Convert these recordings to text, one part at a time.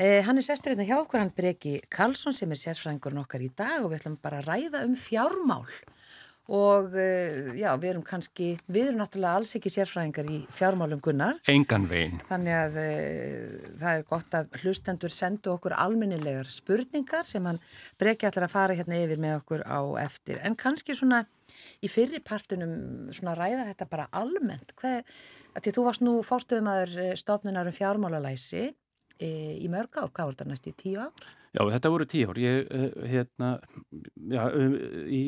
Eh, hann er sestur hérna hjá okkur, hann Breki Karlsson sem er sérfræðingurinn okkar í dag og við ætlum bara að ræða um fjármál og uh, já, við erum kannski, við erum náttúrulega alls ekki sérfræðingar í fjármálum gunnar. Engan veginn. Þannig að uh, það er gott að hlustendur sendu okkur almennilegar spurningar sem hann breki allar að fara hérna yfir með okkur á eftir. En kannski svona í fyrripartunum svona ræða þetta bara almennt. Hvað, því þú varst nú fórstuðumæður stofnunar um fjármálalæsi í mörg ár, hvað voru þetta næstu í tíu ár? Já, þetta voru tíu ár. Ég, hérna, já, í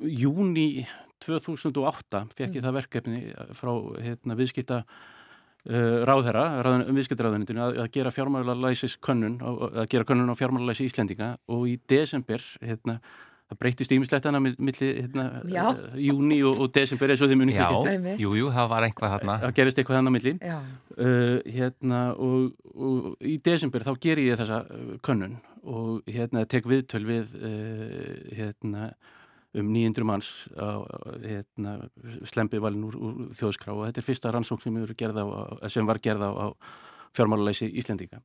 júni 2008 fekk ég mm. það verkefni frá hérna, viðskipta uh, ráðherra, ráðun, viðskiptaráðunitinu að, að gera fjármálalæsis könnun að gera könnun á fjármálalæsi Íslendinga og í desember hérna, það breytist ímislegt hana millir hérna, uh, júni og, og desember eins og þeim unni Já, jújú, jú, það var einhvað þarna. Það gerist eitthvað þannig millir uh, hérna, og, og í desember þá ger ég þessa uh, könnun og hérna tek viðtöl við uh, hérna um 900 manns á, hérna, slempið valin úr, úr þjóðskrá og þetta er fyrsta rannsókn sem, á, sem var gerð á, á fjármálulegsi Íslendinga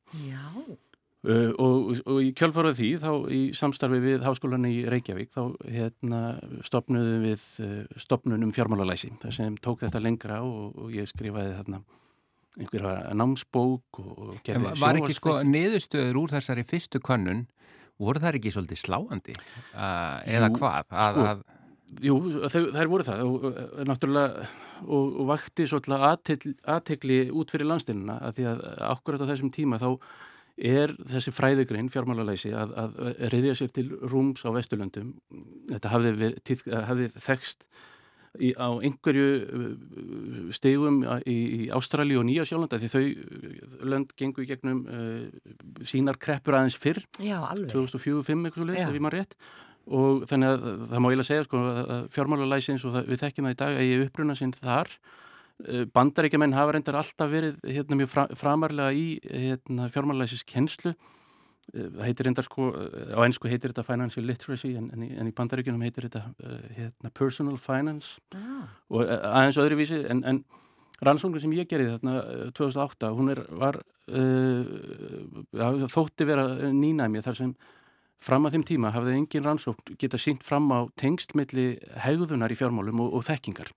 uh, og, og í kjölfarað því þá í samstarfi við háskólan í Reykjavík þá hérna, stopnuðum við uh, stopnunum fjármálulegsi þar sem tók þetta lengra og, og ég skrifaði þarna einhverja námsbók og gerði sjónvarsleik Var ekki sko niðurstöður úr þessari fyrstu könnun voru það ekki svolítið sláandi uh, eða jú, hvað? Að, sko, að... Jú, þær voru það og, náttúrulega og, og vakti svolítið aðtegli út fyrir landsteinuna að því að akkurat á þessum tíma þá er þessi fræðugrein fjármálalæsi að, að reyðja sér til rúms á Vesturlöndum. Þetta hafði, þekst í, á einhverju uh, stegum í, í Ástrali og Nýja sjálflanda því þau uh, lönd gengur í gegnum uh, sínar kreppur aðeins fyrr. Já, 2004-2005 eitthvað leiðs ef ég maður rétt. Og þannig að það má ég lega segja sko, að fjármálalæsins og það, við þekkjum það í dag að ég uppruna sinn þar bandaríkjumenn hafa reyndar alltaf verið hérna, mjög fra, framarlega í hérna, fjármálalæsis kennslu Eh, heitir reyndar sko, eh, á ennsku heitir þetta financial literacy en, en, en í bandaríkunum heitir þetta hérna, personal finance. Ah. og aðeins öðruvísi en, en rannsóknum sem ég gerði þarna 2008, hún er, var uh, þótti vera nýnæmi þar sem fram að þeim tíma hafði engin rannsókn geta sínt fram á tengstlmiðli hegðunar í fjármálum og, og þekkingar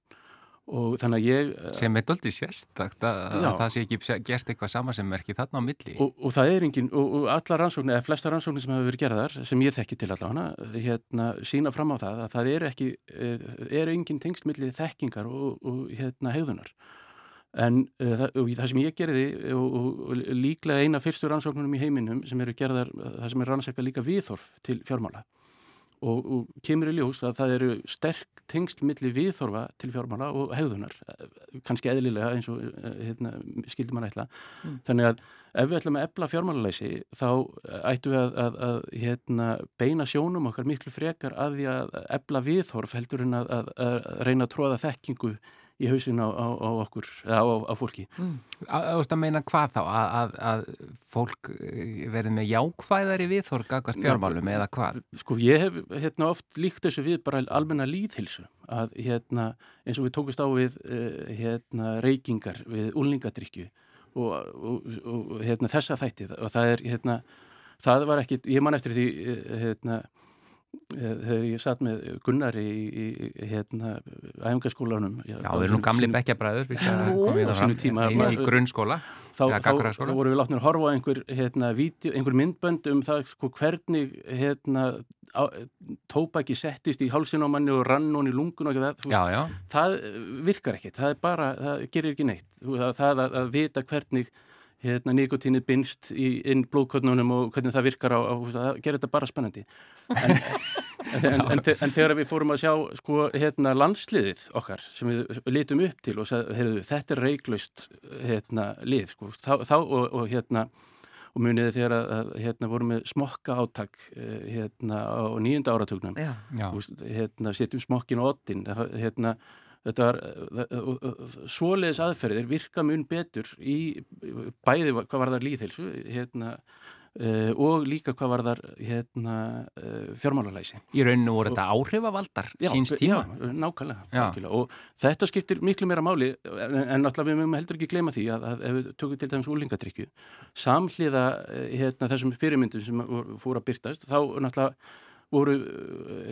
og þannig að ég eh, sem er doldið sérstakt að, að það sé ekki gert eitthvað sama sem er ekki þarna á milli. Og, og það er engin, og, og alla rannsóknir eða flesta rannsóknir sem hefur verið gerðar sem ég þekki til allavega hérna sína fram á það að það er ekki eh, er engin tengstmilli þekkingar og, og hérna hegðunar. En uh, það, það sem ég gerði og líklega eina fyrstu rannsóknunum í heiminum sem eru gerðar, það sem er rannsækka líka viðþorf til fjármála og, og kemur í ljós að það eru sterk tengst milli viðþorfa til fjármála og hegðunar, kannski eðlilega eins og eh, hérna, skildi mann ætla mm. þannig að ef við ætlum að ebla fjármálalæsi þá ættum við að, að, að hérna, beina sjónum okkar miklu frekar að því að ebla viðþorf heldur en að, að reyna að tróða þekkingu í hausin á, á, á okkur, á, á fólki. Mm. Þú veist að meina hvað þá? Að, að, að fólk eh, verði með jákvæðari við þorgagast fjármálum eða hvað? Sko ég hef hérna, oft líkt þessu við bara almenna líðhilsu að hérna, eins og við tókust á við uh, hérna, reykingar við úlningadrykju og, og, og hérna, þessa þættið og það er hérna, það var ekki, ég man eftir því hérna Eh, þegar ég satt með Gunnari í, í hérna, æfingaskólanum Já, við erum nú gamli bekkjabræður í, í grunnskóla þá, þá, þá voru við látnir að horfa einhver, hérna, vídeo, einhver myndbönd um það sko, hvernig hérna, tópaki settist í hálsin á manni og rann hún í lungun og það, já, já. það virkar ekkert það, bara, það gerir ekki neitt. Það að, að vita hvernig hérna, nikotínið binst í inn blóðkotnunum og hvernig það virkar á, á það gerir þetta bara spennandi. En, en, en, en þegar við fórum að sjá sko, hérna, landsliðið okkar sem við litum upp til og sagði, þetta er reiklaust hérna, lið sko, þá, þá og, og hérna og muniði þegar að hérna vorum við smokka áttak eh, hérna á nýjunda áratugnum. Hérna setjum smokkin og ottin hérna þetta var eh, eh, svoleiðis aðferðir virka mun betur í bæði hvað var það líðhilsu hérna Uh, og líka hvað var þar hérna, uh, fjármálalæsi. Í rauninu voru þetta áhrifavaldar síns tíma? Já, nákvæmlega, nákvæmlega og þetta skiptir miklu meira máli en, en náttúrulega við mögum heldur ekki gleyma því að, að ef við tökum til dæmis úlingadrykju samhliða hérna, þessum fyrirmyndum sem fóru að byrtast þá náttúrulega voru,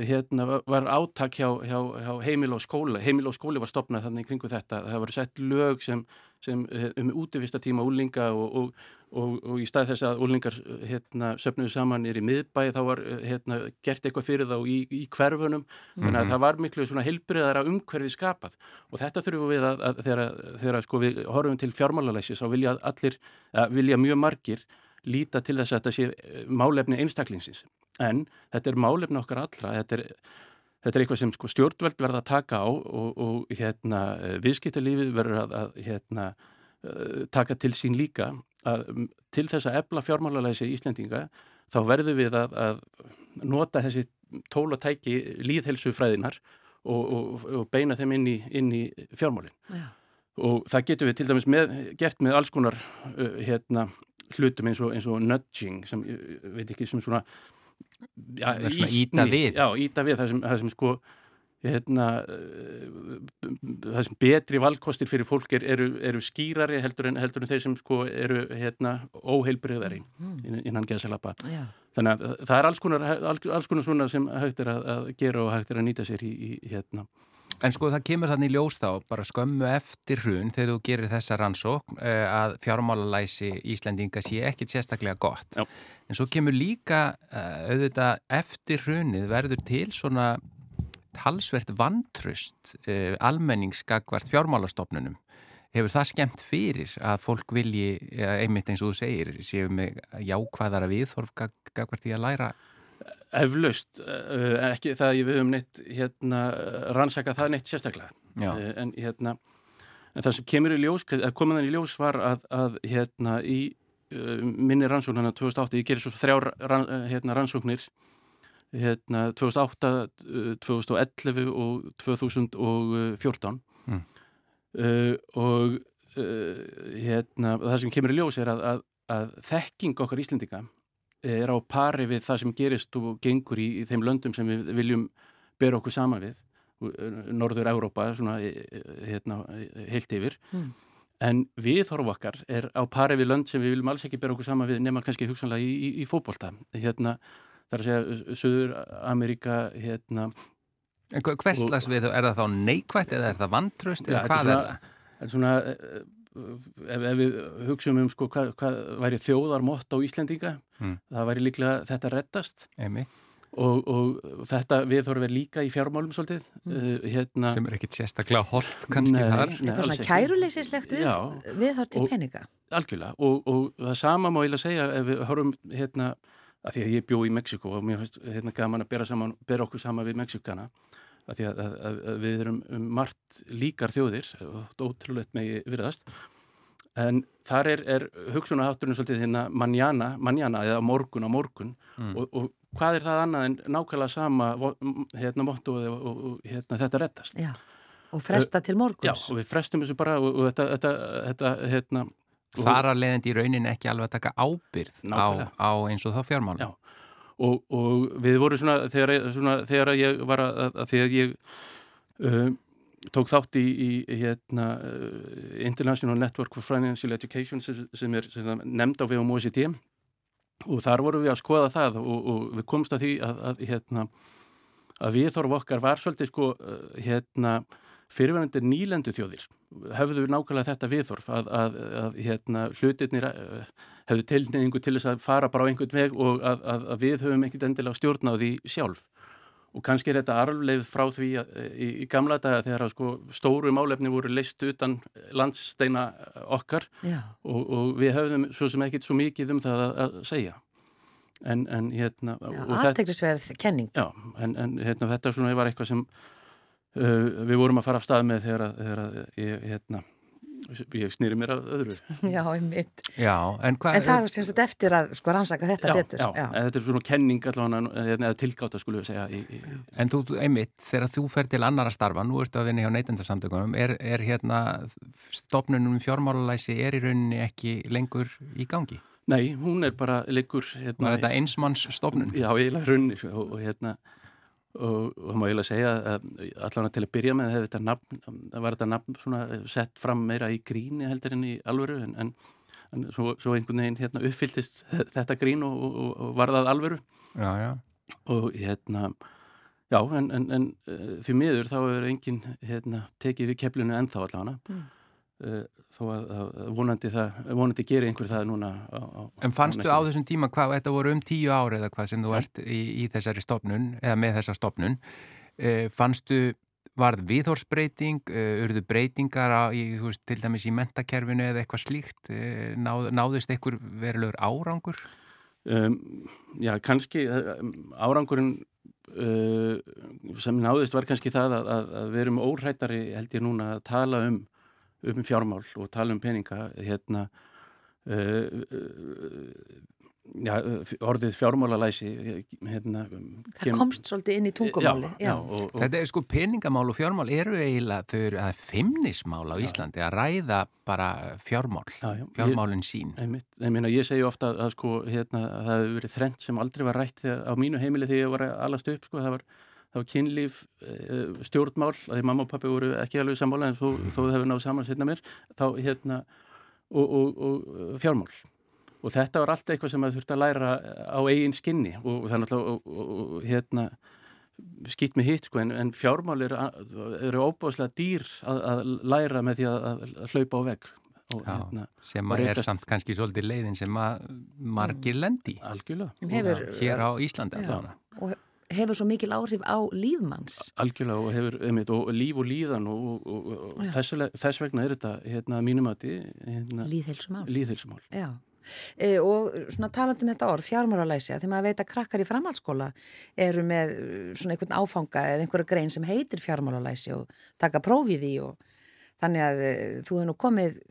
hérna, var átak hjá, hjá, hjá heimil og skóla heimil og skóli var stopnað þannig kringu þetta það var sett lög sem, sem um útivista tíma úlinga og, og Og, og í stað þess að úlingar hérna, söpnuðu saman er í miðbæi þá var hérna, gert eitthvað fyrir þá í, í hverfunum mm -hmm. þannig að mhm. það var miklu heilbriðara umhverfið skapað og þetta þurfum við að, að þegar, þegar sko, við horfum til fjármálalæsis þá vilja allir, vilja mjög margir líta til þess að þetta sé eh, málefni einstaklingsins. En þetta er málefni okkar allra þetta er, þetta er eitthvað sem sko, stjórnveld verða að taka á og, og hérna, viðskiptalífið verður að, að hérna, eh, taka til sín líka. Að til þess að ebla fjármálalæsi í Íslendinga þá verður við að, að nota þessi tólatæki líðhelsu fræðinar og, og, og beina þeim inn í, inn í fjármálinn. Og það getur við til dæmis með, gert með alls konar uh, hérna, hlutum eins og, eins og nudging sem, veit ekki, sem svona, ja, íta við. Já, íta við, það sem, það sem sko hérna, eh, það sem betri valkostir fyrir fólk er, eru, eru skýrari heldur en, heldur en þeir sem sko eru hérna, óheilbriðari mm. innan geðsalapa. Þannig að það er alls konar, alls konar svona sem hægt er að, að gera og hægt er að nýta sér í, í hérna. En sko það kemur þannig ljós þá bara skömmu eftir hrun þegar þú gerir þessa rannsók eh, að fjármálalæsi Íslandinga sé ekkit sérstaklega gott. Já. En svo kemur líka eh, auðvitað eftir hrunið verður til svona talsvert vantrust eh, almenningsgagvart fjármálastofnunum. Hefur það skemmt fyrir að fólk vilji, einmitt eins og þú segir, séu með jákvæðara viðþorf gagvart í að læra? Eflaust, eh, ekki það ég við höfum neitt hérna, rannsaka það neitt sérstaklega. Eh, en, hérna, en það sem kemur í ljós, komaðan í ljós var að, að hérna, í minni rannsóknarna 2008, ég gerir svo þrjár hérna, rannsóknir hérna 2008, 2011 og 2014 mm. uh, og uh, hérna það sem kemur í ljós er að, að, að þekking okkar Íslendinga er á pari við það sem gerist og gengur í, í þeim löndum sem við viljum bera okkur sama við Norður Európa svona hérna heilt yfir mm. en viðhorf okkar er á pari við lönd sem við viljum alls ekki bera okkur sama við nema kannski hugsanlega í, í, í fókbólta hérna þar að segja Suður Ameríka hérna En hvers slags við, er það þá neikvægt eða er það vantröst eða hvað er það? Er svona, ef, ef við hugsaum um sko hvað, hvað væri þjóðarmott á Íslendinga, mm. það væri líklega þetta rettast og, og þetta viðhorf er líka í fjármálum svolítið. Mm. Uh, hérna, Sem er ekkit sérstaklega holdt kannski nei, þar. Eitthvað svona kæruleysislegt við, viðhorf til peninga. Algjörlega og, og það sama má ég lega segja ef við horfum hérna að því að ég bjó í Mexiko og mér finnst hérna gaman að bera, saman, bera okkur saman við Mexikana að því að, að, að við erum um margt líkar þjóðir og ótrúleitt megi virðast. En þar er, er hugsunahátturinn svolítið hérna manjana, manjana eða morgun á morgun. Mm. og, og hvað er það annað en nákvæmlega sama hérna móttu og, og, og hérna þetta rettast Já, og fresta til morguns. Já, og við frestum þessu bara og þetta, þetta, þetta hérna Þar að leiðandi í rauninni ekki alveg að taka ábyrð á, á eins og þá fjármál. Já, og, og við vorum svona þegar, svona, þegar ég var að, að þegar ég uh, tók þátt í, í hérna, uh, International Network for Financial Education sem er sem nefnd á við um OECD og þar vorum við að skoða það og, og við komst að því að, að, hérna, að við þorfum okkar var svolítið sko uh, hérna fyrirverðandi nýlendu þjóðir hefðu nákvæmlega þetta viðþorf að, hérna, hlutirnir eh, hefðu tilneyingu til þess að fara bara á einhvern veg og að, að við höfum ekkert endilega stjórn á því sjálf. Og kannski er þetta arfleif frá því í, í gamla daga þegar sko, stóru málefni voru leist utan landsteina okkar og, og við höfðum svo sem ekkert svo mikið um það að segja. En, en hérna aðteglisverð kenning. Já, en, en hérna, þetta svona, var eitthvað sem uh, við vorum að fara af stað með þegar, þegar ég, hérna, ég snýri mér að öðru. Já, einmitt. Já, en hvað... En það er semst eftir að sko rannsaka þetta já, betur. Já, já, þetta er svona kenning allavega, hérna, eða tilgáta skulum við segja. Í, í... En þú, einmitt, þegar þú fer til annara starfa, nú ertu að vinna hjá neytendarsamtökunum, er, er hérna stopnunum fjármálalæsi er í rauninni ekki lengur í gangi? Nei, hún er bara leikur hérna, þetta einsmannsstofnun? Já, eiginlega runni og, og hérna og það má eiginlega segja að allavega til að byrja með þetta nafn, var þetta nafn svona, sett fram meira í gríni heldur en í alvöru en, en, en svo, svo einhvern veginn hérna, uppfylltist þetta grín og, og, og var það alvöru já, já. og hérna já en, en því miður þá er enginn hérna, tekið við keflinu ennþá allavega mm. Uh, þó að, að vonandi það vonandi gerir einhver það núna á, á, En fannstu á, á þessum tíma hvað, þetta voru um tíu ári eða hvað sem þú ert í, í þessari stopnun eða með þessa stopnun e, fannstu, varð viðhorsbreyting e, urðu breytingar á, í, veist, til dæmis í mentakerfinu eða eitthvað slíkt? E, náð, náðist einhver verulegur árangur? Um, já, kannski árangurinn sem náðist var kannski það að, að, að við erum óhrættari held ég núna að tala um um fjármál og tala um peninga hérna uh, uh, Já, orðið fjármálalæsi hérna, það kem... komst svolítið inn í tungumáli já, já, og, og... þetta er sko peningamál og fjármál eru eiginlega þau eru að feimnismál á Íslandi að ræða bara fjármál fjármálinn sín. Ég, ég, meina, ég segi ofta að, sko, hérna, að það hefur verið þrennt sem aldrei var rætt á mínu heimili þegar ég var allast upp sko, það var var kynlíf uh, stjórnmál að því mamma og pappi voru ekki alveg sammála en þó, þó þau hefur náðu saman sérna mér þá hérna og, og, og fjármál. Og þetta var allt eitthvað sem það þurfti að læra á eigin skinni. Og það er náttúrulega hérna skýtt með hitt sko en, en fjármál eru, eru óbúðslega dýr að, að læra með því að, að hlaupa á vegg og, Já, hérna, sem að er samt kannski svolítið leiðin sem að margir lendi. Algjörlega. Hér á Íslandi og hefur svo mikil áhrif á lífmanns Algjörlega og hefur einmitt, og líf og líðan og, og, og þess, þess vegna er þetta hérna, mínumati hérna, líðhelsumál, líðhelsumál. E, og svona talandum þetta orð fjármáralæsja því maður veit að krakkar í framhaldsskóla eru með svona einhvern áfanga eða einhverja grein sem heitir fjármáralæsja og taka prófið í og þannig að e, þú hefur nú komið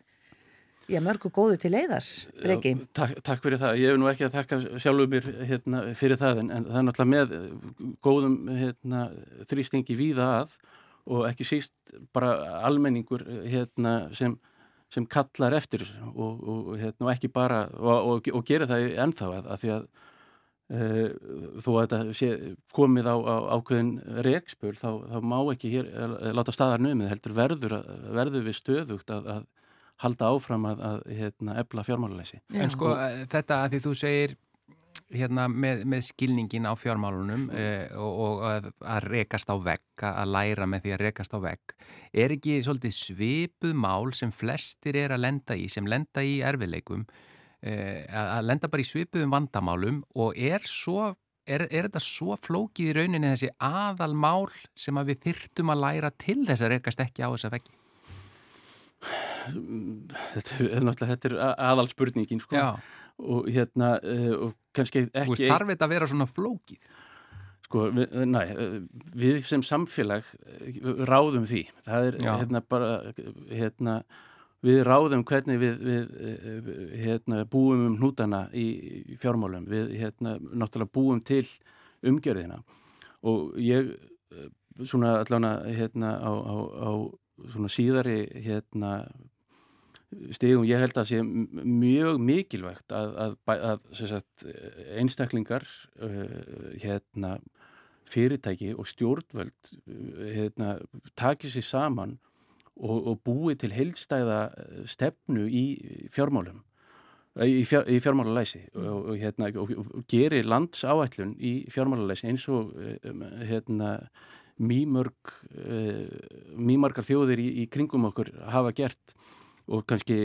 Já, mörgu góðu til leiðar, Breki. Takk, takk fyrir það. Ég hef nú ekki að þakka sjálfur mér hérna, fyrir það en, en það er náttúrulega með góðum hérna, þrýstingi víða að og ekki síst bara almenningur hérna, sem, sem kallar eftir og, og, hérna, og ekki bara og, og gera það ennþá að, að því að e, þó að þetta sé komið á, á ákveðin regnspöl þá, þá má ekki hér, láta staðar nömið heldur verður, verður við stöðugt að, að halda áfram að, að hérna, ebla fjármálulegsi. En sko og, þetta að því þú segir hérna, með, með skilningin á fjármálunum mm. eh, og, og að, að rekast á vegg, að læra með því að rekast á vegg, er ekki svolítið svipuð mál sem flestir er að lenda í, sem lenda í erfileikum, eh, að lenda bara í svipuðum vandamálum og er svo Er, er þetta svo flókið í rauninni þessi aðal mál sem að við þyrtum að læra til þess að rekast ekki á þessa veggi? Þetta er náttúrulega þetta er aðal spurningin sko. og hérna uh, og kannski ekki Þú þarf þetta að vera svona flókið? Sko, við, næ, við sem samfélag eh, ráðum því. Það er Já. hérna bara hérna við ráðum hvernig við, við eh, hérna, búum um hnútana í fjármálum. Við hérna náttúrulega búum til umgjörðina. Og ég svona allavega hérna á, á, á svona síðari hérna stegum ég held að sé mjög mikilvægt að, að, að sagt, einstaklingar uh, hérna fyrirtæki og stjórnvöld uh, hérna, taki sér saman og, og búi til heilstæða stefnu í fjármálum í, fjár, í fjármálalæsi og, og, hérna, og gerir landsáætlun í fjármálalæsi eins og hérna mýmörg uh, mýmargar þjóðir í, í kringum okkur hafa gert og kannski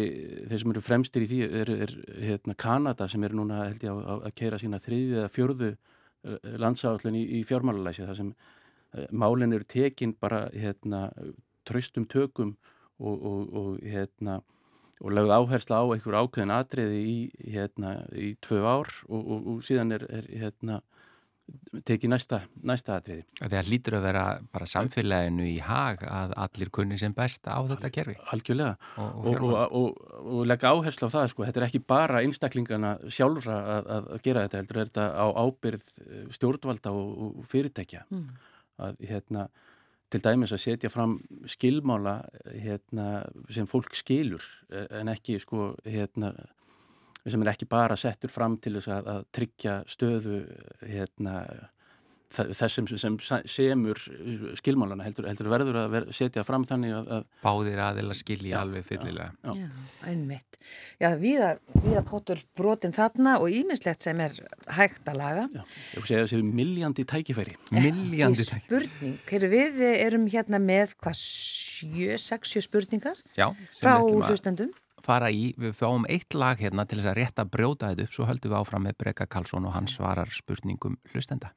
þeir sem eru fremstir í því er, er hérna, Kanada sem er núna held ég að, að keira sína þriðið eða fjörðu uh, landsáallin í, í fjármálalæsi þar sem uh, málinn eru tekinn bara hérna, tröstum tökum og, og, og hérna og lagði áhersla á einhver ákveðin atriði í, hérna, í tvö ár og, síðan er, er tekið næsta, næsta atriði. Það lítur að vera bara samfélaginu í hag að allir kunni sem best á þetta kerfi. Algjörlega og, og, og, og leggja áherslu á það sko, þetta er ekki bara einstaklingana sjálfra að, að gera þetta heldur, þetta á ábyrð eh, stjórnvalda og fyrirtækja mm. að hérna til dæmis að setja fram skilmála hérna, sem fólk skilur eh, en ekki sko hérna sem er ekki bara settur fram til þess að, að tryggja stöðu hérna, þess sem, sem semur skilmálana heldur, heldur verður að ver, setja fram þannig að, að Báðir aðeila skilji alveg fyllilega. Já, já. já einmitt. Já, viða, viða potur brotin þarna og ímislegt sem er hægt að laga. Já, ég segja þessi miljandi tækifæri. Miljandi tækifæri. Spurning. Heru, við erum hérna með hvað, sjö, sex, sjö spurningar já, frá hlustendum fara í, við fáum eitt lag hérna til þess að rétta brjóta þetta upp, svo höldum við áfram með Breka Karlsson og hann svarar spurningum hlustenda.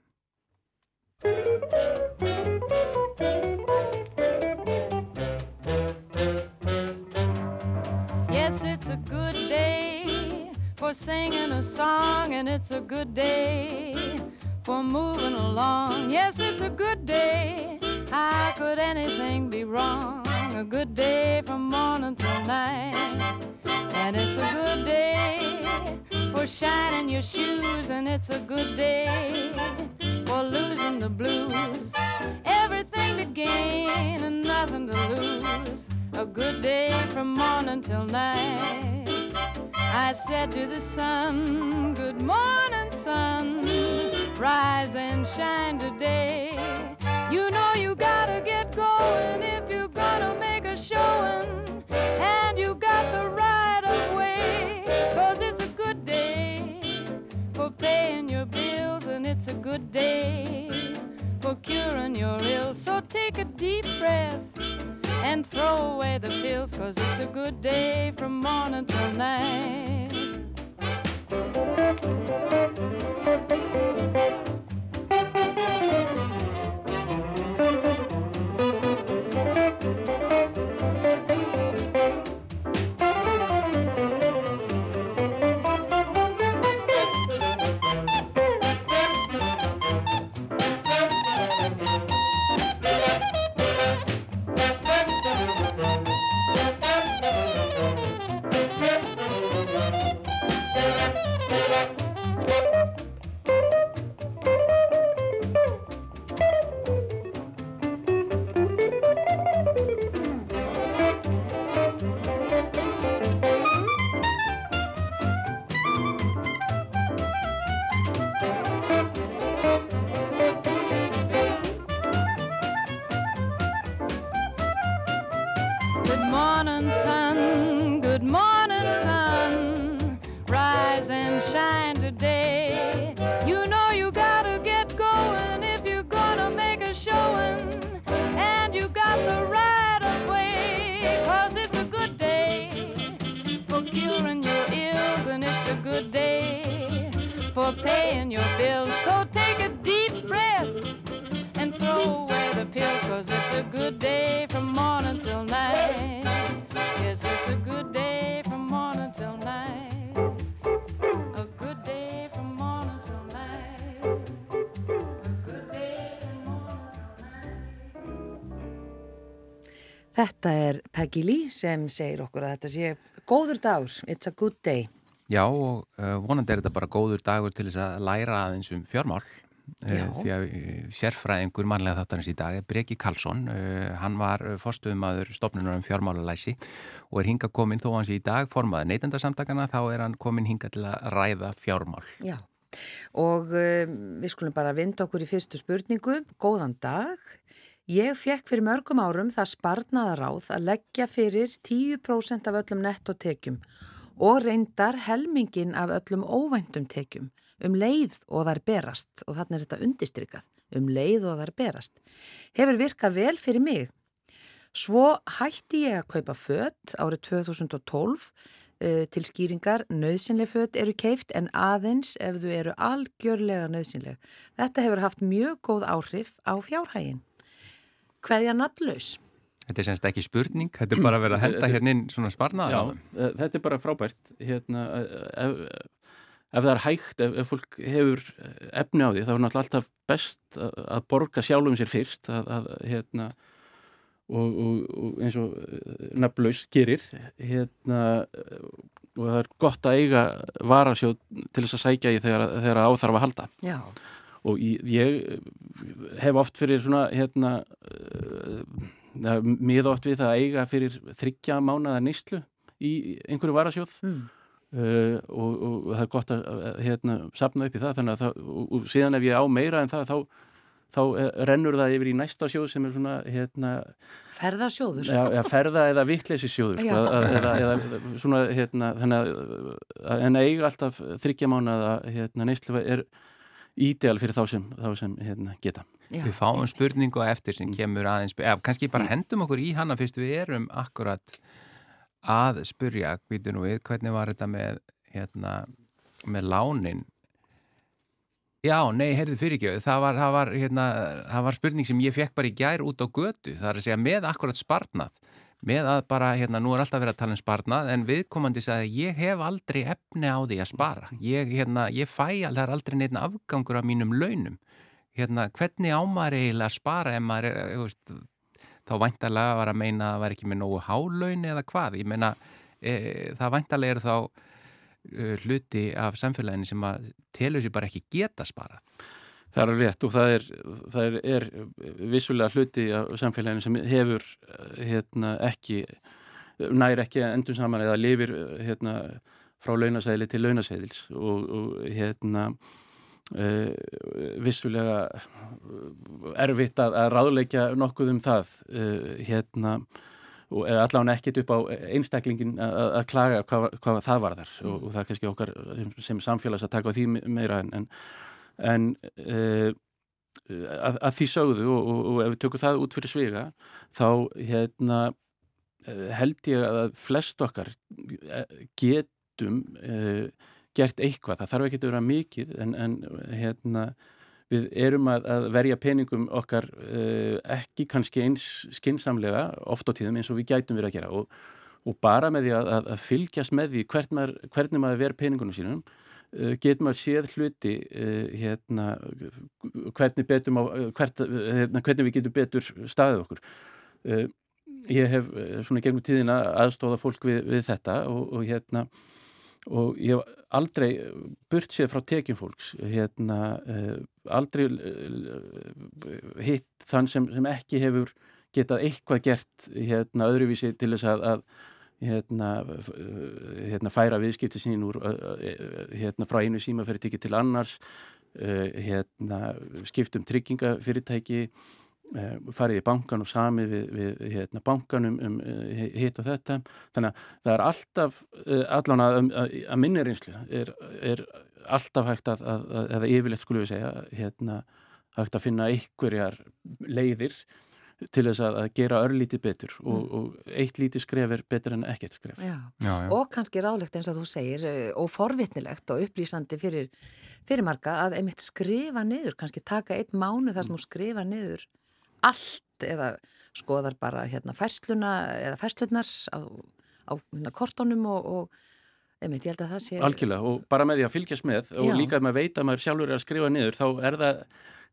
Yes, it's a good day for singing a song and it's a good day for moving along. Yes, it's a good day. How could anything be wrong? A good day from morning till night. And it's a good day for shining your shoes, and it's a good day for losing the blues. Everything to gain and nothing to lose. A good day from morning till night. I said to the sun, Good morning, sun. Rise and shine good day for curing your ills. So take a deep breath and throw away the pills, cause it's a good day from morning till night. Sem segir okkur að þetta sé góður dagur, it's a good day. Já og uh, vonandi er þetta bara góður dagur til þess að læra aðeins um fjármál. Uh, því að uh, sérfræðingur mannlega þáttarins í dag er Breki Karlsson, hann var fórstuðumadur stopnunar um fjármálalæsi og er hinga komin þó hans í dag formaði neytendasamtakana þá er hann komin hinga til að ræða fjármál. Já. Og við skulum bara vinda okkur í fyrstu spurningu, góðan dag. Ég fekk fyrir mörgum árum það sparnaða ráð að leggja fyrir 10% af öllum nettotekjum og reyndar helmingin af öllum óvæntum tekjum um leið og þar berast og þannig er þetta undistrykað, um leið og þar berast. Hefur virkað vel fyrir mig. Svo hætti ég að kaupa fött árið 2012 uh, til skýringar nöðsynlega fött eru keift en aðeins ef þú eru algjörlega nöðsynlega. Þetta hefur haft mjög góð áhrif á fjárhæginn hverja nallus? Þetta er semst ekki spurning, þetta er bara að vera að henda hérna inn svona sparnaða. Já, eh, þetta er bara frábært. Hérna, ef, ef það er hægt, ef, ef fólk hefur efni á því, þá er náttúrulega alltaf best að borga sjálfum sér fyrst að, að hérna og, og, og eins og nafnlaus gerir hérna og það er gott að eiga varasjóð til þess að sækja í þegar, þegar áþarf að halda. Já og ég hef oft fyrir svona hérna uh, mið oft við það að eiga fyrir þryggja mánaða nýstlu í einhverju varasjóð. Mm. uh, og, og það er gott að hérna, sapna upp í það, þannig að það, og, og síðan ef ég á meira en það, þá þá rennur það yfir í næsta sjóð sem er svona hérna, ferðasjóður. Ja, ja, ferða eða vittleysi sjóður sko, eða, eða svona hérna, þannig að en eiga alltaf þryggja mánu að hérna, neyslu er ídeal fyrir þá sem, þá sem hérna, geta. Já. Við fáum spurningu eftir sem kemur aðeins, eða kannski bara mm. hendum okkur í hana fyrst við erum akkurat að spurja, við, hvernig var þetta með, hérna, með lánin? Já, nei, heyrðu fyrirgjöðu, það var, það, var, hérna, það var spurning sem ég fekk bara í gær út á götu, það er að segja með akkurat sparnað, með að bara, hérna, nú er alltaf verið að tala um sparnað, en viðkomandi sagði að ég hef aldrei efni á því að spara, ég, hérna, ég fæ er aldrei neitt afgangur af mínum launum, hérna, hvernig ámar eiginlega að spara ef maður er, þú veist, þá væntalega var að meina að það var ekki með nógu hálaun eða hvað, ég meina, e, það væntalega er þá Uh, hluti af samfélaginu sem að telur sér bara ekki geta sparað. Það er rétt og það er, það er, er vissulega hluti af samfélaginu sem hefur hérna, ekki, næri ekki endur saman eða lifir hérna, frá launasæðili til launasæðils og, og hérna, uh, vissulega erfitt að, að ráðleika nokkuð um það. Uh, eða allavega ekkert upp á einstaklingin að klaga hvað, hvað það var þar og, og það er kannski okkar sem samfélags að taka á því meira en, en, en uh, að, að því sögðu og, og, og ef við tökum það út fyrir svega þá hérna, uh, held ég að flest okkar e, getum uh, gert eitthvað, það þarf ekki að vera mikið en, en hérna við erum að, að verja peningum okkar uh, ekki kannski eins skinsamlega oft á tíðum eins og við gætum verið að gera. Og, og bara með því að, að fylgjast með því hvern maður, hvernig maður verið peningunum sínum getum að séð hluti uh, hérna, hvernig, á, hvert, hérna, hvernig við getum betur staðið okkur. Ég hef svona gegnum tíðina aðstóða fólk við, við þetta og, og hérna og ég hef aldrei burt sér frá tekjum fólks hérna, aldrei hitt þann sem, sem ekki hefur getað eitthvað gert hérna, öðruvísi til þess að, að hérna, hérna, færa viðskipti sín úr hérna, frá einu símafyrirtæki til annars hérna, skiptum tryggingafyrirtæki Eh, farið í bankan og samið við, við hérna, bankanum um uh, hitt og þetta. Þannig að það er alltaf allan að, að, að minni reynslu er, er alltaf hægt að eða yfirleitt skulum við segja hérna, hægt að finna einhverjar leiðir til þess að gera örlíti betur og, mm. og eitt líti skref er betur en ekkert skref já. Já, já. og kannski ráðlegt eins að þú segir eh, og forvitnilegt og upplýsandi fyrir, fyrir marga að einmitt skrifa niður kannski taka eitt mánu þar sem þú skrifa niður allt eða skoðar bara hérna færsluna eða færslunar á, á hérna, kortónum og, og einmitt, ég held að það sé... Algjörlega og bara með því að fylgjast með og já. líka að maður veit að maður sjálfur er að skrifa niður þá er það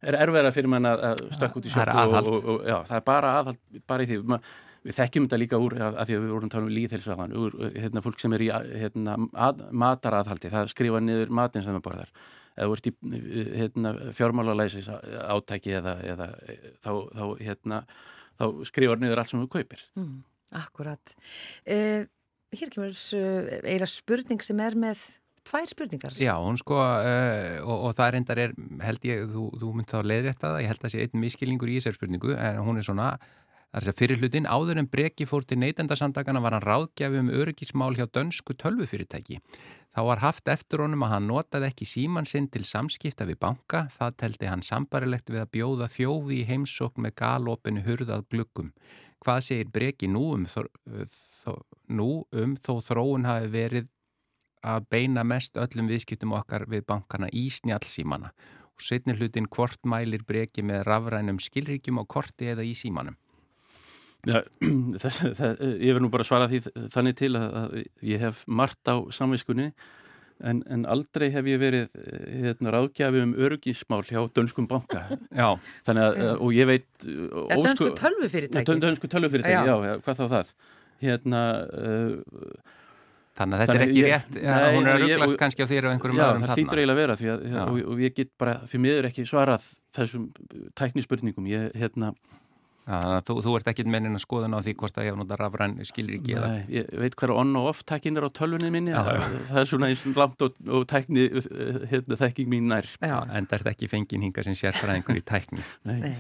er erfæra fyrir mann að stökk út í sjökku og, og, og já, það er bara aðhald bara í því, Ma, við þekkjum þetta líka úr að, að því að við vorum að tala um líðhelsaðan úr hérna, fólk sem er í hérna, mataraðhaldi, það skrifa niður matin sem það borðar eða þú ert í hérna, fjármálalæsis átæki eða, eða þá, þá, hérna, þá skrifar niður allt sem þú kaupir. Mm, akkurat. Uh, hér kemur uh, eila spurning sem er með tvær spurningar. Já, hún sko uh, og, og það reyndar er, held ég, þú, þú mynd þá leiðrætta það, ég held að það sé einn miskilningur í þessar spurningu en hún er svona Það er þess að fyrir hlutin áður en breki fór til neytendasandagana var hann ráðgjafi um öryggismál hjá dönsku tölvufyrirtæki. Þá var haft eftir honum að hann notaði ekki síman sinn til samskipta við banka, það teldi hann sambarilegt við að bjóða þjófi í heimsókn með galopinu hurðað glukkum. Hvað segir breki nú um, þó, nú um þó þróun hafi verið að beina mest öllum viðskiptum okkar við bankana í snjálfsímana og setni hlutin hvort mælir breki með rafrænum skilríkjum á korti eða í símanum? Já, það, það, ég verð nú bara að svara því þannig til að, að ég hef margt á samviskunni en, en aldrei hef ég verið hérna, ráðgjafi um örgismál hjá dönskum banka. Já. þannig að, og ég veit ja, Dönsku tölvufyrirtæki. Dönsku tölvufyrirtæki, já, já hvað þá það. Hérna uh, Þannig að þetta er ekki rétt, ja, nei, hún er að rugglast kannski á þér og einhverjum öðrum þarna. Já, það hlýtur eiginlega að vera því að, og, og ég get bara, fyrir miður ekki svarað þessum tæknispurningum, ég, hérna Þannig að þú, þú ert ekki mennin að skoða ná því hvort að ég hafa náttúrulega rafræn skilir ekki eða. Nei, ég veit hverja on og off tækin er á tölvunni minni, það, það er svona eins og langt og, og tækni hérna, þekking mín nær. Já. En það er ekki fengin hinga sem sérfræðingur í tækni. Nei. Nei.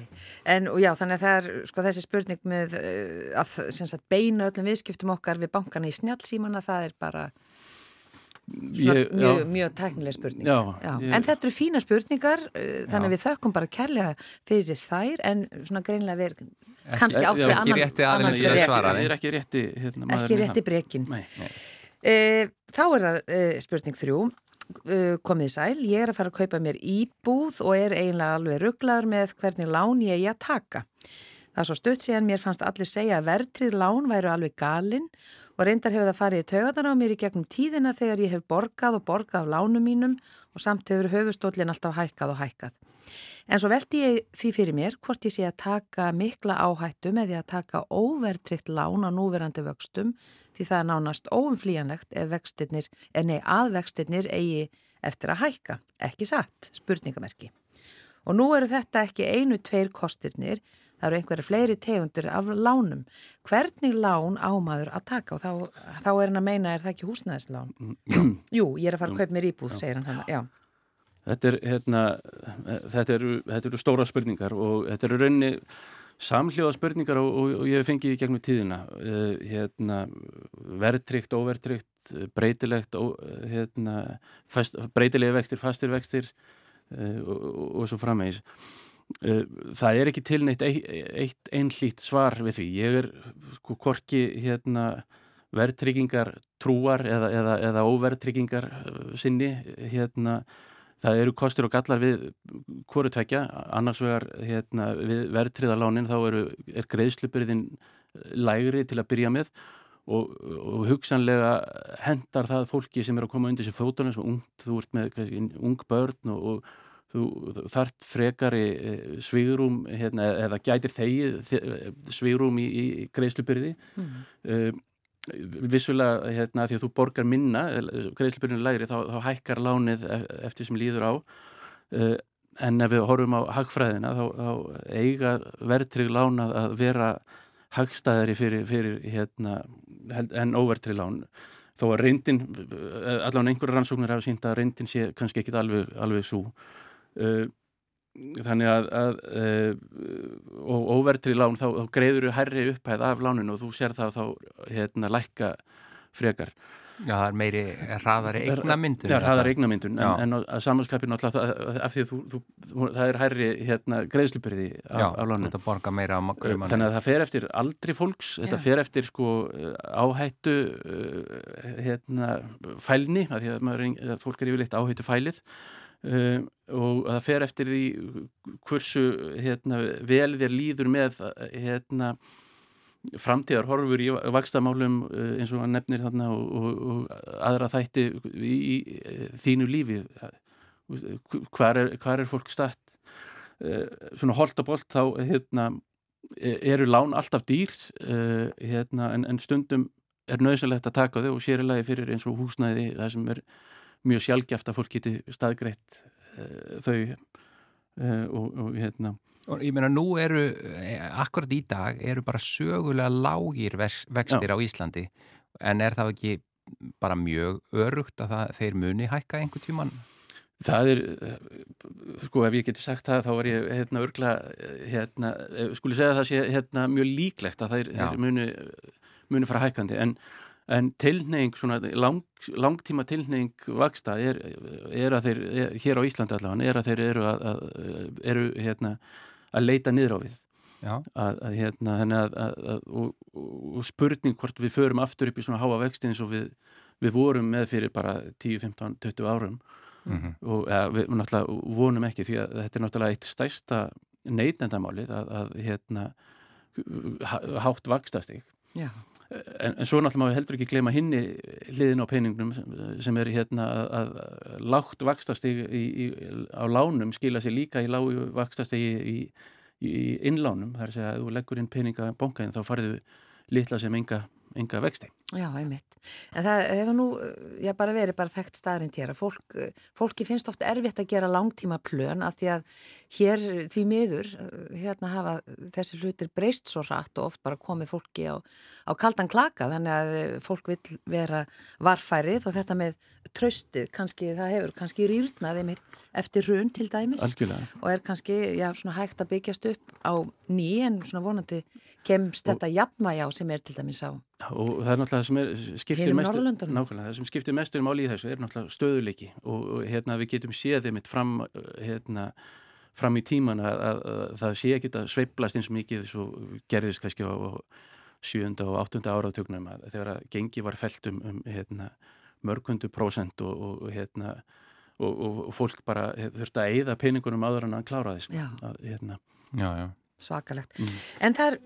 En og já, þannig að það er sko þessi spurning með að sagt, beina öllum viðskiptum okkar við bankana í snjálfsímanna, það er bara Ég, mjög, mjög tæknileg spurning. Já, ég, en þetta eru fína spurningar uh, þannig að við þökkum bara kærlega fyrir þær en svona greinlega verið kannski átt við annan, rétti annan ég svara, það er ekki rétti hérna, ekki rétti brekin uh, þá er það uh, spurning þrjú. Komið í sæl, ég er að fara að kaupa mér íbúð og er eiginlega alveg rugglaður með hvernig lán ég er að taka. Það er svo stutt síðan mér fannst allir segja að verðtrið lán væru alveg galinn og reyndar hefur það farið í tauganar á mér í gegnum tíðina þegar ég hef borgað og borgað á lánum mínum og samt hefur höfustólinn alltaf hækkað og hækkað. En svo veldi ég því fyrir mér hvort ég sé að taka mikla áhættu með því að taka óvertrykt lán á núverandi vöxtum því það er nánast óumflíjanlegt vextinnir, en nei aðvextinnir eigi eftir að hækka, ekki satt, spurningamerki. Og nú eru þetta ekki einu tveir kostirnir Það eru einhverja fleiri tegundur af lánum. Hvernig lán ámaður að taka og þá, þá er hann að meina er það ekki húsnæðislán? Mm, Jú, ég er að fara að kaupa mér íbúð, segir hann hann. Já. Þetta, er, hérna, þetta, eru, þetta eru stóra spurningar og þetta eru raunni samhljóða spurningar og, og, og ég fengi í gegnum tíðina. Uh, hérna, verðtrykt, óverðtrykt, breytilegt, ó, hérna, fast, breytilegi vextir, fastir vextir uh, og, og svo framvegis. Eh, það er ekki tilneitt eitt einlít svar við því. Ég er sko korki hérna, verðtryggingar trúar eða, eða, eða óverðtryggingar eh, sinni. Hérna, það eru kostur og gallar við hverju tvekja. Annars vegar hérna, við verðtryðalánin þá eru, er greiðslupurðin lægri til að byrja með og, og hugsanlega hendar það fólki sem er að koma undir þessi fótunum ungt, þú ert með ung börn og, og þú þart frekari eh, svigrum hérna, eða gætir þegi svigrum í, í greiðslubyrði. Mm. uh, vissulega hérna, því að þú borgar minna greiðslubyrðinu lægri þá, þá hækkar lánið e, eftir sem líður á. Uh, en ef við horfum á hagfræðina þá, þá eiga verðtrygg lán að vera hagstæðari fyrir, fyrir hérna, en óverðtrygg lán. Þó að reyndin, allavega einhverja rannsóknir hafa sínt að reyndin sé kannski ekki alveg, alveg svo þannig að, að uh, og óvertri lán þá, þá greiður þú herri upphæð af láninu og þú sér það þá hérna lækka frekar. Já, það er meiri hraðari eignamyndun Já, hraðari eignamyndun en, en að samanskapinu alltaf af því að þú, þú, það er herri hérna greiðslupyrði af, af láninu. þetta borga meira á makkur uh, Þannig að það fer eftir aldri fólks, Já. þetta fer eftir sko áhættu hérna fælni, að því að, maður, að fólk er yfirleitt áhættu fælið Um, og það fer eftir því hversu hérna, vel þér líður með hérna, framtíðar horfur í vakstamálum uh, eins og hann nefnir þarna og, og, og aðra þætti í, í þínu lífi. Hvað er, hvar er fólk statt? Uh, svona holt og bolt þá hérna, eru lán alltaf dýr uh, hérna, en, en stundum er nöðsynlegt að taka þau og sérilagi fyrir eins og húsnæði það sem er mjög sjálfgeft að fólk geti staðgreitt uh, þau uh, og, og hérna og ég meina nú eru, eh, akkurat í dag eru bara sögulega lágir vextir Já. á Íslandi en er það ekki bara mjög örugt að það, þeir muni hækka einhver tíman? Það er, sko ef ég geti sagt það þá var ég hérna örgla hérna, skuli segja það sé hérna mjög líklegt að þeir, þeir muni, muni fara hækkandi en en tilneying, svona lang, langtíma tilneying vaksta er, er að þeir, er, hér á Íslandi allavega, er að þeir eru að, að, eru, hérna, að leita niður á við. Að, að hérna, að og, og spurning hvort við förum aftur upp í svona háa vexti eins og við, við vorum með fyrir bara 10, 15, 20 árum. Mm -hmm. og ja, við náttúrulega vonum ekki því að þetta er náttúrulega eitt stæsta neitendamálið að hérna hátt vakstastig Já En, en svo náttúrulega má við heldur ekki gleyma hinni hliðin á peningnum sem, sem er hérna að, lágt vakstasteg á lánum skila sér líka í lágu vakstastegi í, í, í innlánum. Það er að segja að þú leggur inn peninga bónkaðin þá farðu litla sem enga, enga vexti. Já, einmitt. En það hefur nú, já, bara verið bara þekkt staðrind hér að fólk, fólki finnst ofta erfitt að gera langtíma plön að því að hér því miður, hérna hafa þessi hlutir breyst svo rætt og oft bara komið fólki á, á kaldan klaka þannig að fólk vil vera varfærið og þetta með tröstið, kannski, það hefur kannski rýrnaðið mitt eftir raun til dæmis Algjörlega. og er kannski já, hægt að byggjast upp á ný en vonandi kemst og, þetta jafnvægjá sem er til dæmis á og það er náttúrulega sem er skiptir nákvæmlega, það sem skiptir mestur máli í þessu er náttúrulega stöðuleiki og, og hérna við getum séð þeim fram hérna fram í tíman að, að, að það sé ekki að sveiblast eins og mikið svo gerðist kannski á sjönda og áttunda áratögnum að þegar að gengi var felt um, um hérna, mörgundu prósent og, og hérna og, og, og fólk bara þurfti að eigða peningunum áður en að klára því já. Að, hérna. já, já. svakalegt mm. en það er,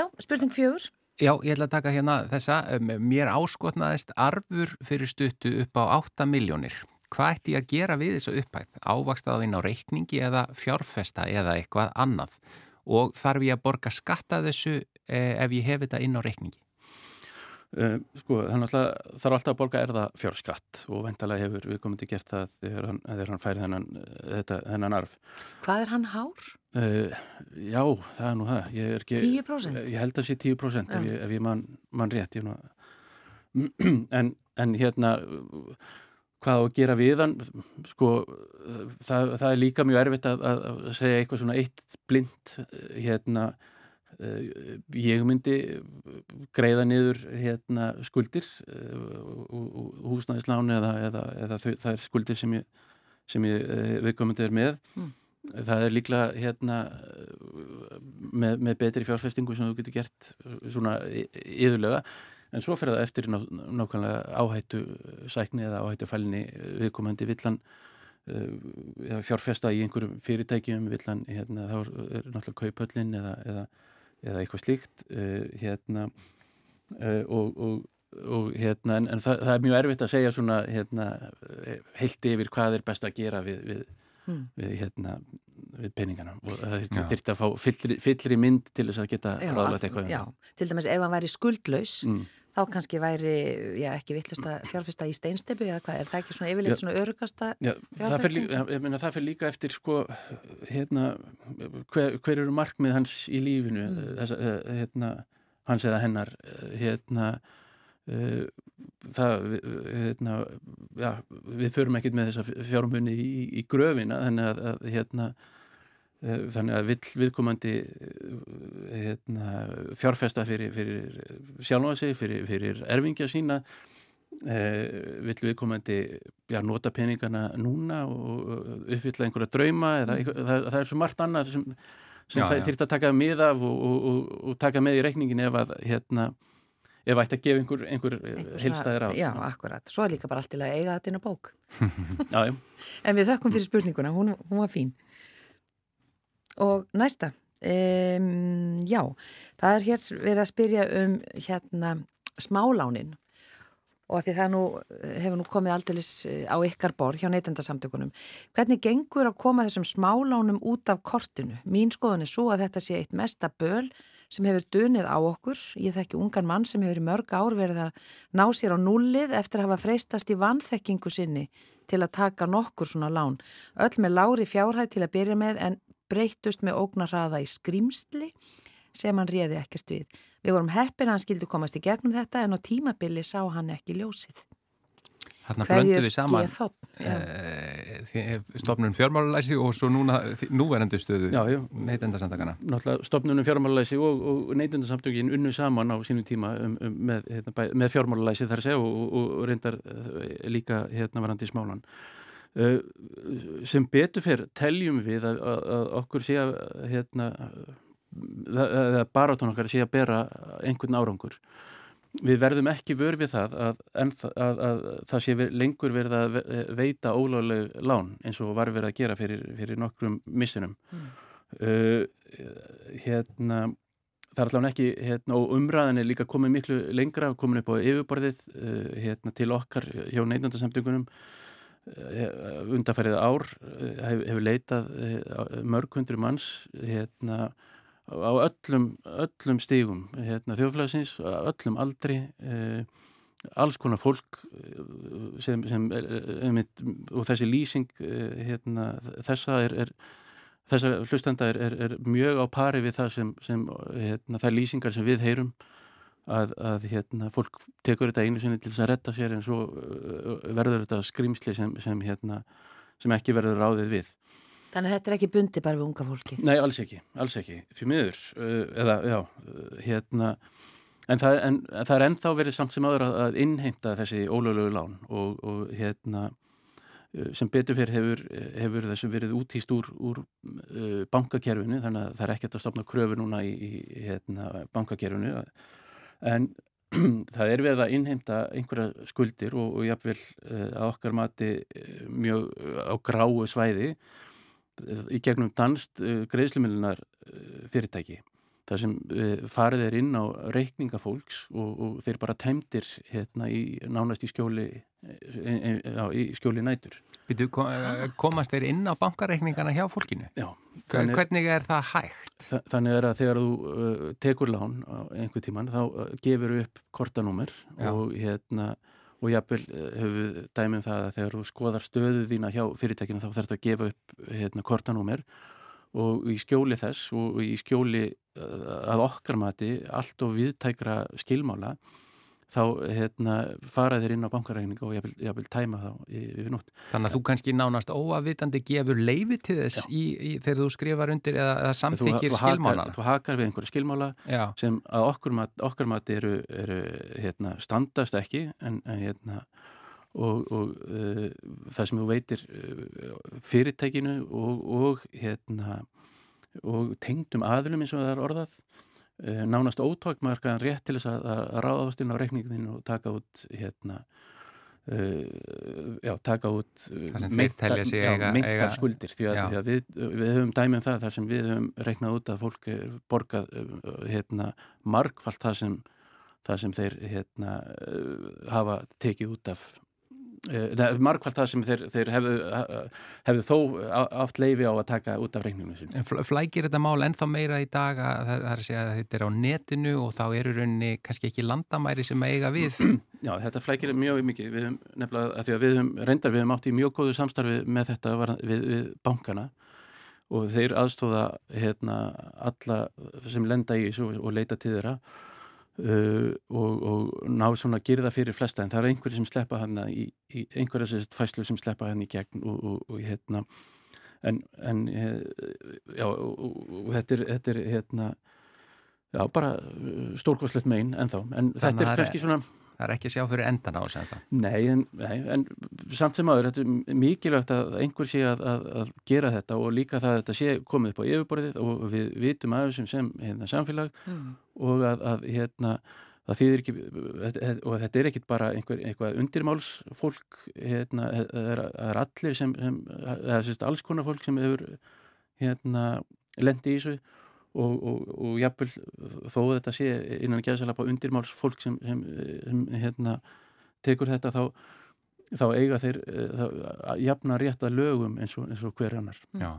já, spurning fjögur Já, ég ætla að taka hérna þessa mér áskotnaðist arfur fyrir stuttu upp á 8 miljónir hvað ætti ég að gera við þessu upphætt? Ávakstað á einn á reikningi eða fjárfesta eða eitthvað annað og þarf ég að borga skatta þessu eh, ef ég hef þetta inn á reikningi? Uh, sko, að það þarf alltaf að borga erða fjárskatt og veintalega hefur við komið til gert það þegar hann, þegar hann færi þennan, þetta, þennan arf. Hvað er hann hár? Uh, já, það er nú það. Er ekki, 10%? Ég held að það sé 10% ef ég, ef ég man, man rétt. Nú, en, en hérna, hvað á að gera við hann? Sko, það, það er líka mjög erfitt að, að segja eitthvað svona eitt blind hérna Eh, ég myndi greiða niður hérna, skuldir eh, húsnæðisláni eða, eða, eða það er skuldir sem ég, sem ég eh, viðkomandi er með. Mm. það er líklega hérna, með, með betri fjárfestingu sem þú getur gert svona yðurlega en svo fer það eftir ná, nákvæmlega áhættu sækni eða áhættu fælni viðkomandi. Villan fjárfesta í einhverjum fyrirtækjum villan, hérna, þá er náttúrulega kaupöllin eða, eða eða eitthvað slíkt uh, hérna uh, og, og, og hérna en, en það, það er mjög erfitt að segja svona hérna heilt yfir hvað er best að gera við, við, hmm. við hérna við peningana og það þurfti að fá fyllri, fyllri mynd til þess að geta ráðlegt eitthvað um já, til dæmis ef hann væri skuldlaus mm. þá kannski væri, já ekki vittlust að fjárfesta í steinstepu eða hvað, er það ekki svona yfirleitt svona örugasta? Já, meina það fyrir líka eftir sko, hérna hver, hver eru markmið hans í lífinu mm. þess, hérna, hans eða hennar hérna uh, það, hérna já, við förum ekkert með þessa fjármunni í, í gröfina þannig að, að hérna Eh, þannig að vill viðkomandi eh, hérna, fjárfesta fyrir, fyrir sjálfa sig, fyrir, fyrir erfingja sína eh, vill viðkomandi já, nota peningana núna og uppfylla einhverja drauma eða, mm. það, það er svo margt annað sem, sem það þýrt að taka með af og, og, og, og taka með í reikningin ef að hérna, ef ætti að gefa einhver, einhver, einhver heilstæðir á Já, akkurat, svo er líka bara allt til að eiga þetta inn á bók. Já, já. En við þakkum fyrir spurninguna, hún, hún var fín. Og næsta, um, já, það er hér verið að spyrja um hérna smálánin. Og því það nú, hefur nú komið aldrei eh, á ykkar borð hjá neytendasamtökunum. Hvernig gengur að koma þessum smálánum út af kortinu? Mín skoðun er svo að þetta sé eitt mesta böl sem hefur dunið á okkur. Ég þekki ungan mann sem hefur í mörg ár verið að ná sér á nullið eftir að hafa freistast í vanþekkingu sinni til að taka nokkur svona lán. Öll með lári fjárhæð til að byrja með en breytust með ógnarraða í skrimsli sem hann réði ekkert við. Við vorum heppir að hann skildi komast í gegnum þetta en á tímabili sá hann ekki ljósið. Þarna blöndu við saman e, stofnun fjármálulæsi og svo núna núverandi stöðu neytendasamtökana. Náttúrulega stofnunum fjármálulæsi og, og neytendasamtökin unnu saman á sínum tíma um, um, með, hérna, með fjármálulæsi þar segja og, og, og reyndar eh, líka hérna varandi í smálan. Eh, sem betur fyrir teljum við að, að, að okkur sé að hérna, eða barátan okkar sé að bera einhvern árangur við verðum ekki vörð við það að, að, að það sé lengur verið að veita ólögleg lán eins og var verið að gera fyrir, fyrir nokkrum missunum mm. uh, hérna það er allavega ekki hérna, og umræðin er líka komið miklu lengra komin upp á yfirborðið uh, hérna, til okkar hjá neitundarsamtökunum Eh, undarfærið ár hef, hefur leitað eh, mörg hundru manns hérna, á öllum, öllum stígum hérna, þjóðfélagsins, öllum aldri eh, alls konar fólk eh, sem, sem einmitt, og þessi lýsing eh, hérna, þessa er, er þessar hlustenda er, er, er mjög á pari við það sem, sem hérna, það er lýsingar sem við heyrum að, að hérna, fólk tekur þetta einu sinni til þess að retta sér en svo verður þetta skrimsli sem, sem, hérna, sem ekki verður ráðið við. Þannig að þetta er ekki bundi bara við unga fólki? Nei, alls ekki, alls ekki, því miður, uh, eða já, uh, hérna, en það, en, það er ennþá verið samt sem aður að, innheimta þessi ólöglegu lán og, og hérna, sem betur fyrir hefur, hefur þessu verið útýst úr, úr uh, bankakerfinu þannig að það er ekkert að stopna kröfu núna í, í hérna, bankakerfinu en það er verið að innheimta einhverja skuldir og, og jáfnvel uh, að okkar mati uh, mjög á gráu svæði í gegnum danst greiðslumilinar fyrirtæki það sem farið er inn á reikningafólks og, og þeir bara tæmdir hérna í nánast í skjóli í skjóli nætur Býtu, komast þeir inn á bankareikningana hjá fólkinu? Já. Þannig, Hvernig er það hægt? Þannig er að þegar þú uh, tekur lán á einhver tíman þá uh, gefur upp kortanúmer og hérna og jápil hefur dæmið um það að þegar þú skoðar stöðu þína hjá fyrirtækinu þá þarf þetta að gefa upp hérna, kortanúmer. Og í skjóli þess og í skjóli uh, að okkar mati allt og viðtækra skilmála þá hérna, fara þér inn á bankarækningu og ég vil, ég vil tæma þá yfir nótt. Þannig að þú kannski nánast óavitandi gefur leiði til þess í, í, þegar þú skrifar undir eða, eða samþykir skilmála. Þú hakar við einhverju skilmála Já. sem að okkur mat, okkar mat eru, eru hérna, standast ekki en, en hérna og, og uh, það sem þú veitir uh, fyrirtækinu og, og hérna og tengdum aðlum eins og það er orðað nánast ótókmarkaðan rétt til þess að, að ráðast inn á reikninginu og taka út hérna uh, já, taka út meintar skuldir því að, því að við, við höfum dæmið um það þar sem við höfum reiknað út að fólk borgað hérna margfalt það sem, það sem þeir hérna hafa tekið út af Eh, margfald það sem þeir, þeir hefðu, hefðu þó átt leifi á að taka út af reikningum sin. Flækir þetta mál ennþá meira í dag að það er að segja að þetta er á netinu og þá eru rauninni kannski ekki landamæri sem eiga við? Já, þetta flækir mjög mikið við höfum nefnilega, því að við höfum reyndar við höfum átt í mjög góðu samstarfi með þetta við, við bankana og þeir aðstóða hérna alla sem lenda í og leita til þeirra Uh, og, og ná svona að það fyrir flesta en það er einhverju sem sleppa hann í, í einhverja sérst fæslu sem sleppa hann í gegn og, og, og hérna en, en eh, já og þetta er, þetta er hérna já bara uh, stórkoslegt megin ennþá en Þannig þetta er kannski svona Það er ekki að sjá fyrir endan á þess að það. Nei, en, nei, en samt sem aður, þetta er mikilvægt að einhver sé að, að, að gera þetta og líka það að þetta sé komið upp á yfirborðið og við vitum aðeins sem, sem hérna, samfélag mm. og að, að hérna, það þýðir ekki, og þetta er ekkit bara einhver, einhver undirmálsfólk, hérna, það er, er allir sem, sem það er sérst alls konar fólk sem hefur hérna, lendi í þessu og, og, og jafnvel þó þetta sé innan geðsalapa undirmáls fólk sem, sem, sem hérna, tekur þetta þá, þá eiga þeir þá, jafna rétt að lögum eins og, eins og hver annar Já.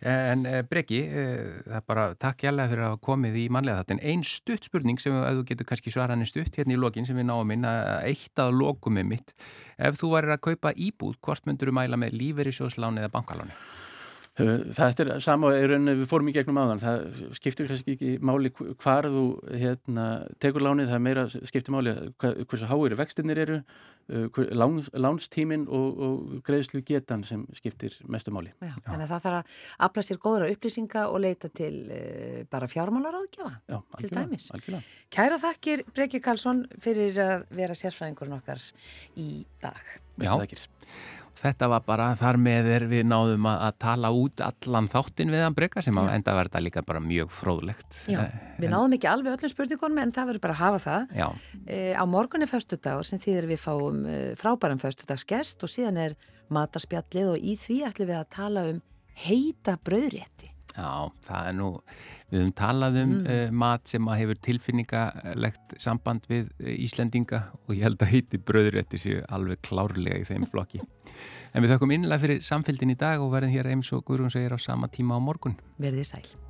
En e, Breki, e, það er bara takk jæglega fyrir að hafa komið í manlega þetta en einn stutt spurning sem þú getur kannski svaraðin stutt hérna í lokin sem við náum inn að eitt að lókumið mitt ef þú væri að kaupa íbúð, hvort myndur þú mæla með lífeyrisjóðsláni eða bankaláni? Það er sama, við fórum í gegnum áðan, það skiptir kannski ekki máli hvar þú hérna, tekur lánið, það er meira skiptir máli hversu háir vextinnir eru, uh, láns, lánstímin og, og greiðslu getan sem skiptir mestu máli. Já, Já. Þannig að það þarf að afla sér góðra upplýsinga og leita til uh, bara fjármálar áðgjafa til algjörlega, dæmis. Algjörlega. Kæra þakkir Breki Karlsson fyrir að vera sérfræðingurinn okkar í dag. Já, þakkir. Þetta var bara þar með er við náðum að, að tala út allan þáttin við að breyka sem að enda verða líka bara mjög fróðlegt. Já, eh, við en, náðum ekki alveg öllum spurningunum en það verður bara að hafa það. E, á morgun er föstudag sem þýðir við fáum e, frábærum föstudagsgest og síðan er mataspjallið og í því ætlum við að tala um heita bröðrétti. Já, það er nú, við höfum talað um mm. uh, mat sem að hefur tilfinningalegt samband við uh, Íslendinga og ég held að heiti bröðurétti séu alveg klárlega í þeim flokki. En við þökkum innlega fyrir samfélgin í dag og verðum hér eins og Guðrún segir á sama tíma á morgun. Verðið sæl.